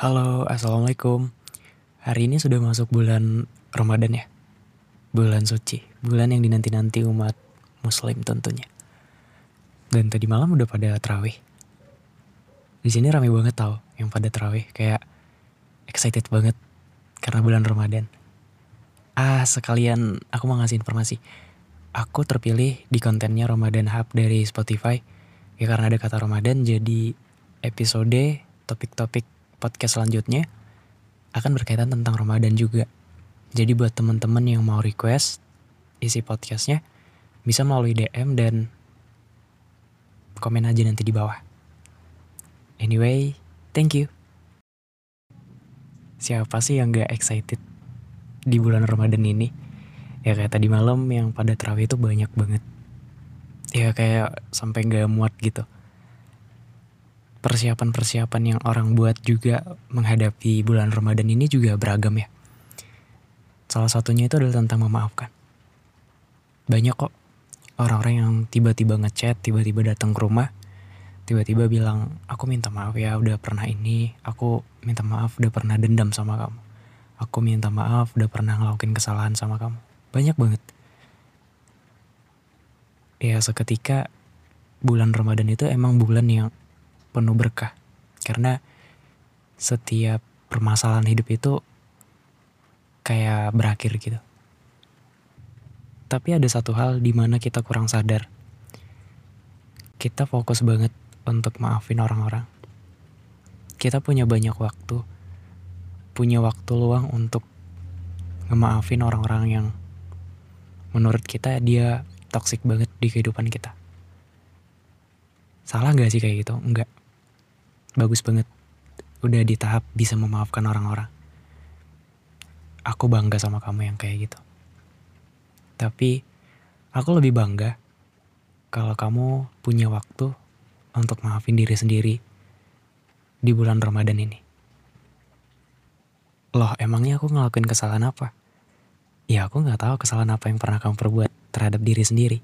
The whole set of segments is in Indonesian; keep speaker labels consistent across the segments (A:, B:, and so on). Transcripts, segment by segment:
A: Halo, Assalamualaikum. Hari ini sudah masuk bulan Ramadan ya. Bulan suci, bulan yang dinanti-nanti umat muslim tentunya. Dan tadi malam udah pada terawih. Di sini rame banget tau yang pada terawih, kayak excited banget karena bulan Ramadan. Ah, sekalian aku mau ngasih informasi. Aku terpilih di kontennya Ramadan Hub dari Spotify. Ya karena ada kata Ramadan, jadi episode topik-topik podcast selanjutnya akan berkaitan tentang Ramadan juga. Jadi buat teman-teman yang mau request isi podcastnya, bisa melalui DM dan komen aja nanti di bawah. Anyway, thank you. Siapa sih yang gak excited di bulan Ramadan ini? Ya kayak tadi malam yang pada terawih itu banyak banget. Ya kayak sampai gak muat gitu persiapan-persiapan yang orang buat juga menghadapi bulan Ramadan ini juga beragam ya. Salah satunya itu adalah tentang memaafkan. Banyak kok orang-orang yang tiba-tiba ngechat, tiba-tiba datang ke rumah, tiba-tiba bilang, aku minta maaf ya udah pernah ini, aku minta maaf udah pernah dendam sama kamu. Aku minta maaf udah pernah ngelakuin kesalahan sama kamu. Banyak banget. Ya seketika bulan Ramadan itu emang bulan yang penuh berkah. Karena setiap permasalahan hidup itu kayak berakhir gitu. Tapi ada satu hal di mana kita kurang sadar. Kita fokus banget untuk maafin orang-orang. Kita punya banyak waktu, punya waktu luang untuk ngemaafin orang-orang yang menurut kita dia toxic banget di kehidupan kita. Salah gak sih kayak gitu? Enggak bagus banget. Udah di tahap bisa memaafkan orang-orang. Aku bangga sama kamu yang kayak gitu. Tapi aku lebih bangga kalau kamu punya waktu untuk maafin diri sendiri di bulan Ramadan ini. Loh emangnya aku ngelakuin kesalahan apa? Ya aku nggak tahu kesalahan apa yang pernah kamu perbuat terhadap diri sendiri.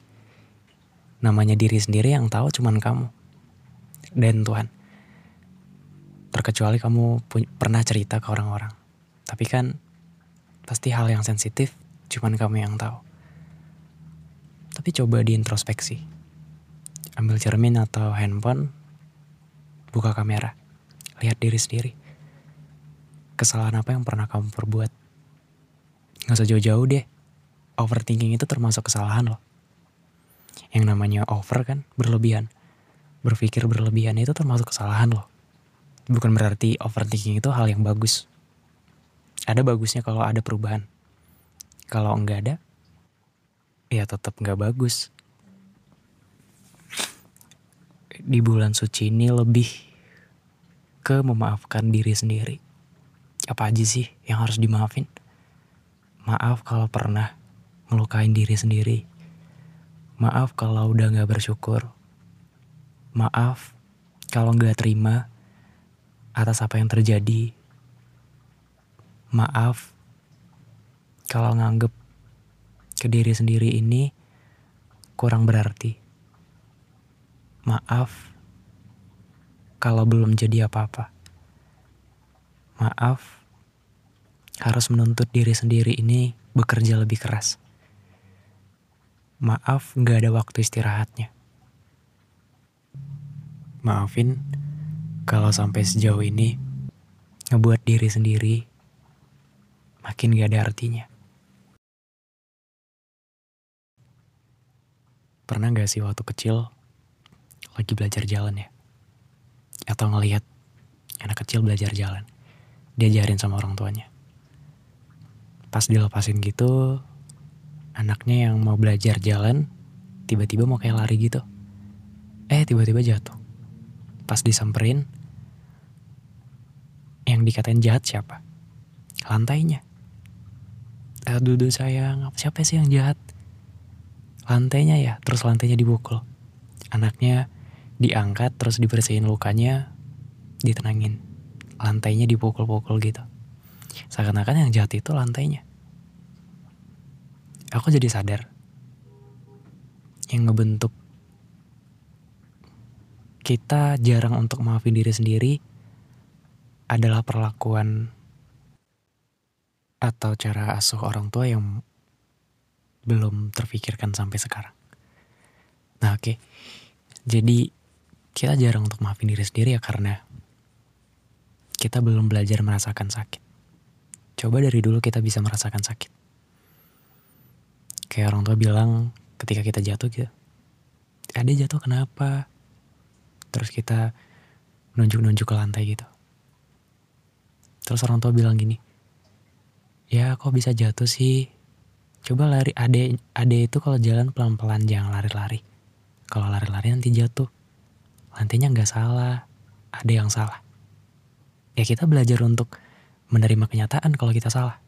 A: Namanya diri sendiri yang tahu cuman kamu dan Tuhan terkecuali kamu pernah cerita ke orang-orang. Tapi kan pasti hal yang sensitif cuman kamu yang tahu. Tapi coba diintrospeksi. Ambil cermin atau handphone, buka kamera, lihat diri sendiri. Kesalahan apa yang pernah kamu perbuat? Gak usah jauh-jauh deh. Overthinking itu termasuk kesalahan loh. Yang namanya over kan, berlebihan. Berpikir berlebihan itu termasuk kesalahan loh bukan berarti overthinking itu hal yang bagus. Ada bagusnya kalau ada perubahan. Kalau enggak ada, ya tetap enggak bagus. Di bulan suci ini lebih ke memaafkan diri sendiri. Apa aja sih yang harus dimaafin? Maaf kalau pernah ngelukain diri sendiri. Maaf kalau udah gak bersyukur. Maaf kalau gak terima atas apa yang terjadi. Maaf kalau nganggep ke diri sendiri ini kurang berarti. Maaf kalau belum jadi apa-apa. Maaf harus menuntut diri sendiri ini bekerja lebih keras. Maaf gak ada waktu istirahatnya. Maafin kalau sampai sejauh ini ngebuat diri sendiri makin gak ada artinya. Pernah gak sih waktu kecil lagi belajar jalan ya? Atau ngelihat anak kecil belajar jalan, diajarin sama orang tuanya. Pas dilepasin gitu, anaknya yang mau belajar jalan, tiba-tiba mau kayak lari gitu. Eh, tiba-tiba jatuh. Pas disamperin, Yang dikatain jahat siapa? Lantainya. Aduh, duh sayang, siapa sih yang jahat? Lantainya ya, terus lantainya dibukul. Anaknya diangkat terus dibersihin lukanya, ditenangin. Lantainya dipukul-pukul gitu. Seakan-akan yang jahat itu lantainya. Aku jadi sadar yang ngebentuk kita jarang untuk maafin diri sendiri adalah perlakuan atau cara asuh orang tua yang belum terfikirkan sampai sekarang. Nah oke, okay. jadi kita jarang untuk maafin diri sendiri ya karena kita belum belajar merasakan sakit. Coba dari dulu kita bisa merasakan sakit. Kayak orang tua bilang ketika kita jatuh gitu, ada jatuh kenapa? terus kita nunjuk-nunjuk ke lantai gitu terus orang tua bilang gini ya kok bisa jatuh sih? Coba lari ade ade itu kalau jalan pelan-pelan jangan lari-lari. Kalau lari-lari nanti jatuh. Lantainya nggak salah ada yang salah. Ya kita belajar untuk menerima kenyataan kalau kita salah.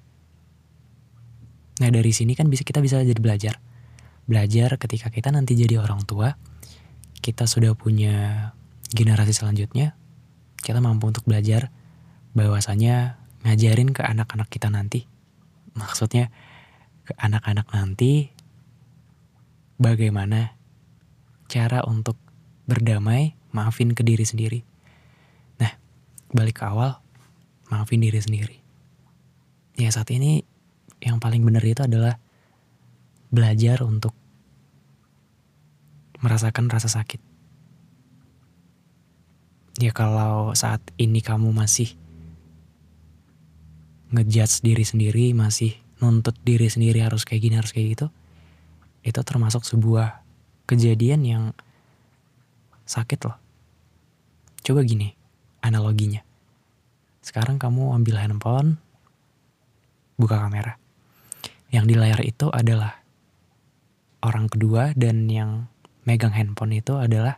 A: Nah dari sini kan bisa kita bisa jadi belajar. Belajar ketika kita nanti jadi orang tua kita sudah punya generasi selanjutnya, kita mampu untuk belajar bahwasanya ngajarin ke anak-anak kita nanti. Maksudnya ke anak-anak nanti bagaimana cara untuk berdamai, maafin ke diri sendiri. Nah, balik ke awal, maafin diri sendiri. Ya saat ini yang paling benar itu adalah belajar untuk merasakan rasa sakit ya kalau saat ini kamu masih ngejudge diri sendiri, masih nuntut diri sendiri harus kayak gini, harus kayak gitu, itu termasuk sebuah kejadian yang sakit loh. Coba gini, analoginya. Sekarang kamu ambil handphone, buka kamera. Yang di layar itu adalah orang kedua dan yang megang handphone itu adalah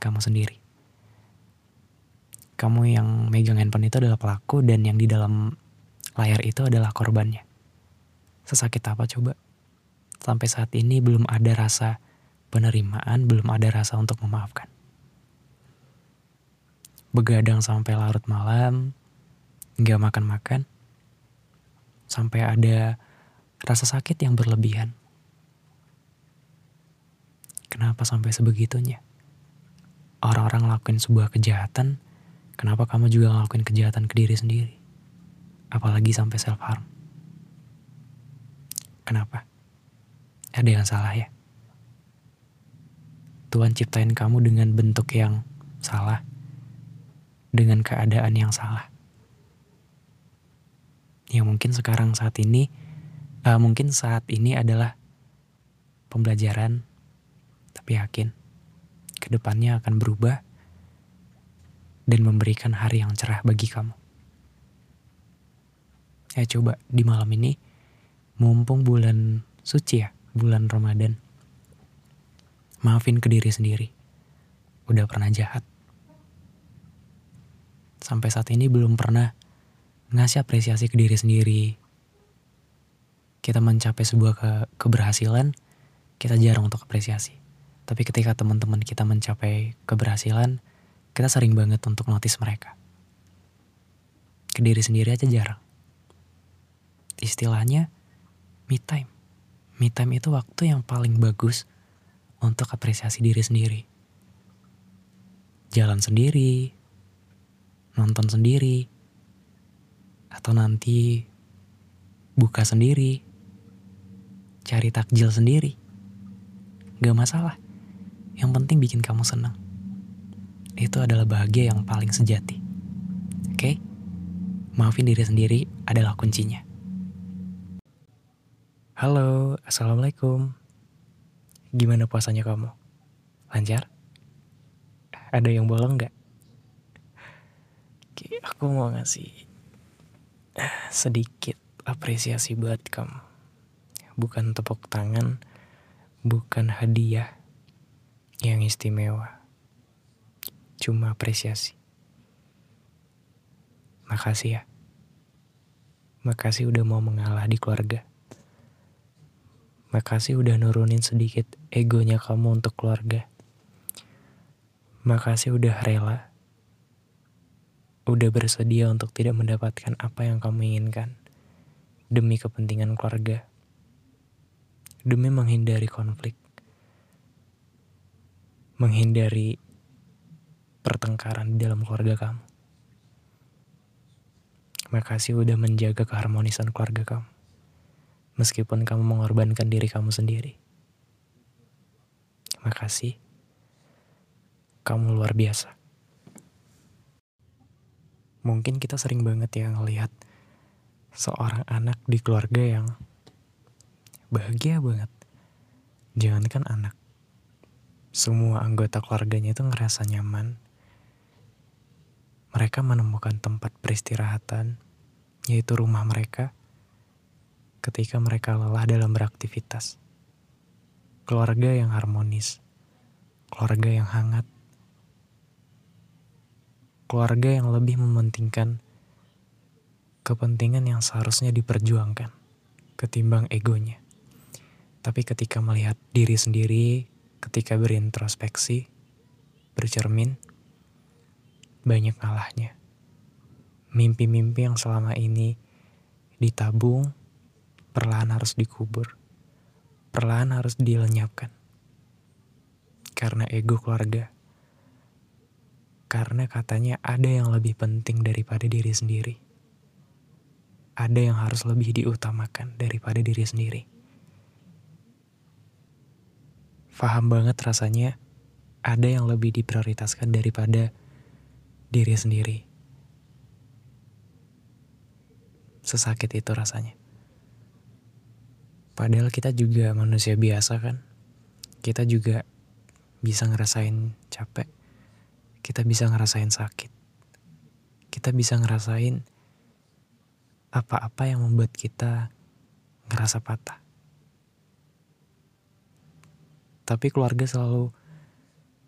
A: kamu sendiri kamu yang megang handphone itu adalah pelaku dan yang di dalam layar itu adalah korbannya. Sesakit apa coba? Sampai saat ini belum ada rasa penerimaan, belum ada rasa untuk memaafkan. Begadang sampai larut malam, nggak makan-makan, sampai ada rasa sakit yang berlebihan. Kenapa sampai sebegitunya? Orang-orang lakuin sebuah kejahatan, Kenapa kamu juga ngelakuin kejahatan ke diri sendiri? Apalagi sampai self harm. Kenapa? Ada yang salah ya? Tuhan ciptain kamu dengan bentuk yang salah, dengan keadaan yang salah. Yang mungkin sekarang saat ini, uh, mungkin saat ini adalah pembelajaran, tapi yakin ke depannya akan berubah dan memberikan hari yang cerah bagi kamu. Ya coba di malam ini, mumpung bulan suci ya, bulan Ramadan. Maafin ke diri sendiri. Udah pernah jahat. Sampai saat ini belum pernah ngasih apresiasi ke diri sendiri. Kita mencapai sebuah ke keberhasilan, kita jarang untuk apresiasi. Tapi ketika teman-teman kita mencapai keberhasilan, kita sering banget untuk notice mereka. Ke diri sendiri aja jarang. Istilahnya me time. Me time itu waktu yang paling bagus untuk apresiasi diri sendiri. Jalan sendiri, nonton sendiri, atau nanti buka sendiri, cari takjil sendiri. Gak masalah. Yang penting bikin kamu senang itu adalah bahagia yang paling sejati. Oke? Okay? Maafin diri sendiri adalah kuncinya. Halo, Assalamualaikum. Gimana puasanya kamu? Lancar? Ada yang bolong gak? Oke, aku mau ngasih sedikit apresiasi buat kamu. Bukan tepuk tangan, bukan hadiah yang istimewa cuma apresiasi. Makasih ya. Makasih udah mau mengalah di keluarga. Makasih udah nurunin sedikit egonya kamu untuk keluarga. Makasih udah rela. Udah bersedia untuk tidak mendapatkan apa yang kamu inginkan. Demi kepentingan keluarga. Demi menghindari konflik. Menghindari pertengkaran di dalam keluarga kamu. Makasih udah menjaga keharmonisan keluarga kamu meskipun kamu mengorbankan diri kamu sendiri. Makasih, kamu luar biasa. Mungkin kita sering banget ya ngelihat seorang anak di keluarga yang bahagia banget. Jangankan anak, semua anggota keluarganya itu ngerasa nyaman. Mereka menemukan tempat peristirahatan, yaitu rumah mereka ketika mereka lelah dalam beraktivitas. Keluarga yang harmonis, keluarga yang hangat, keluarga yang lebih mementingkan kepentingan yang seharusnya diperjuangkan ketimbang egonya. Tapi ketika melihat diri sendiri, ketika berintrospeksi, bercermin, banyak kalahnya. Mimpi-mimpi yang selama ini ditabung, perlahan harus dikubur, perlahan harus dilenyapkan. Karena ego keluarga. Karena katanya ada yang lebih penting daripada diri sendiri. Ada yang harus lebih diutamakan daripada diri sendiri. Faham banget rasanya ada yang lebih diprioritaskan daripada diri sendiri. Sesakit itu rasanya. Padahal kita juga manusia biasa kan. Kita juga bisa ngerasain capek. Kita bisa ngerasain sakit. Kita bisa ngerasain apa-apa yang membuat kita ngerasa patah. Tapi keluarga selalu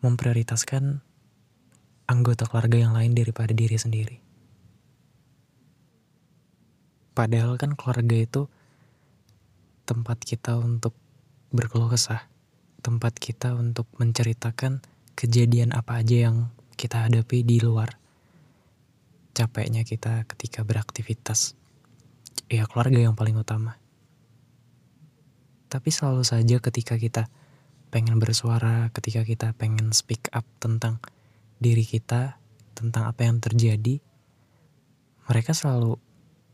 A: memprioritaskan anggota keluarga yang lain daripada diri sendiri. Padahal kan keluarga itu tempat kita untuk berkeluh kesah, tempat kita untuk menceritakan kejadian apa aja yang kita hadapi di luar. Capeknya kita ketika beraktivitas, ya keluarga yang paling utama. Tapi selalu saja ketika kita pengen bersuara, ketika kita pengen speak up tentang diri kita, tentang apa yang terjadi, mereka selalu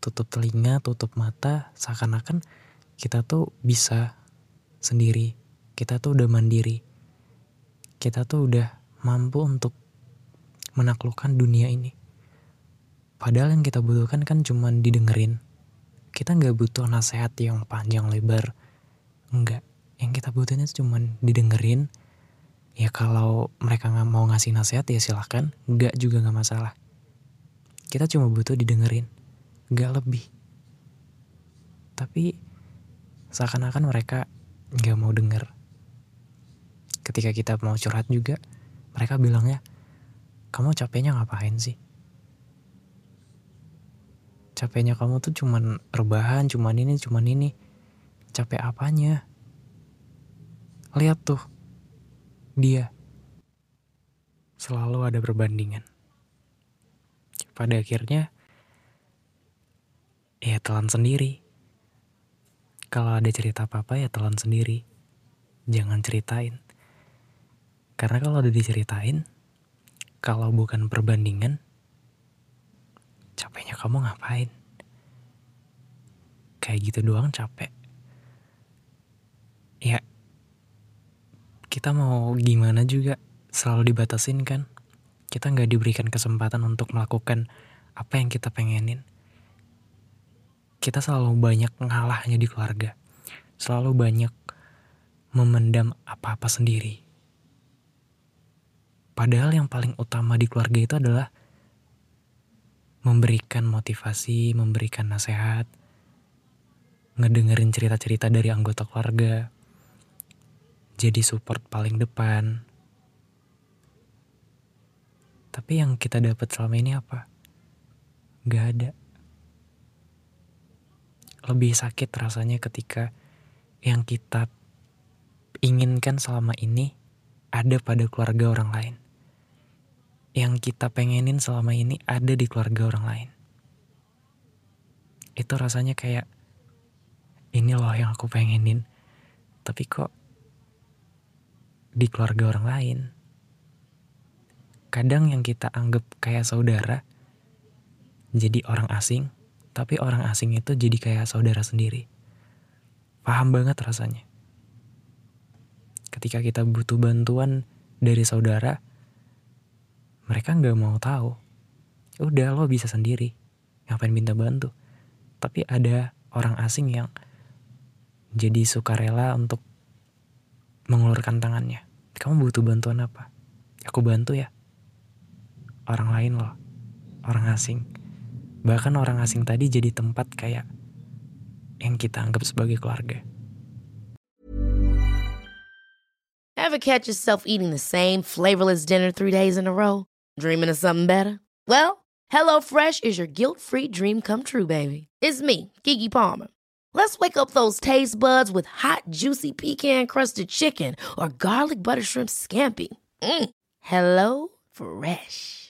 A: tutup telinga, tutup mata, seakan-akan kita tuh bisa sendiri, kita tuh udah mandiri, kita tuh udah mampu untuk menaklukkan dunia ini. Padahal yang kita butuhkan kan cuma didengerin. Kita nggak butuh nasihat yang panjang lebar. Enggak. Yang kita butuhin itu cuma didengerin. Ya kalau mereka nggak mau ngasih nasihat ya silahkan. Enggak juga nggak masalah. Kita cuma butuh didengerin. Nggak lebih. Tapi seakan-akan mereka nggak mau denger. Ketika kita mau curhat juga, mereka bilangnya, kamu capeknya ngapain sih? Capeknya kamu tuh cuman rebahan, cuman ini, cuman ini. Capek apanya? Lihat tuh, dia selalu ada perbandingan. Pada akhirnya, ya telan sendiri. Kalau ada cerita apa-apa ya telan sendiri. Jangan ceritain. Karena kalau udah diceritain, kalau bukan perbandingan, capeknya kamu ngapain? Kayak gitu doang capek. Ya, kita mau gimana juga selalu dibatasin kan. Kita nggak diberikan kesempatan untuk melakukan apa yang kita pengenin kita selalu banyak ngalahnya di keluarga. Selalu banyak memendam apa-apa sendiri. Padahal yang paling utama di keluarga itu adalah memberikan motivasi, memberikan nasihat, ngedengerin cerita-cerita dari anggota keluarga, jadi support paling depan. Tapi yang kita dapat selama ini apa? Gak ada. Lebih sakit rasanya ketika yang kita inginkan selama ini ada pada keluarga orang lain. Yang kita pengenin selama ini ada di keluarga orang lain. Itu rasanya kayak ini loh yang aku pengenin. Tapi kok di keluarga orang lain. Kadang yang kita anggap kayak saudara jadi orang asing, tapi orang asing itu jadi kayak saudara sendiri. Paham banget rasanya. Ketika kita butuh bantuan dari saudara, mereka nggak mau tahu. Udah lo bisa sendiri, ngapain minta bantu. Tapi ada orang asing yang jadi sukarela untuk mengulurkan tangannya. Kamu butuh bantuan apa? Aku bantu ya. Orang lain loh, orang asing. Bahkan orang asing tadi jadi tempat kayak yang kita anggap sebagai keluarga.
B: Ever catch yourself eating the same flavorless dinner three days in a row? Dreaming of something better? Well, HelloFresh is your guilt-free dream come true, baby. It's me, Kiki Palmer. Let's wake up those taste buds with hot, juicy pecan crusted chicken or garlic butter shrimp scampi. Mm. Hello Fresh.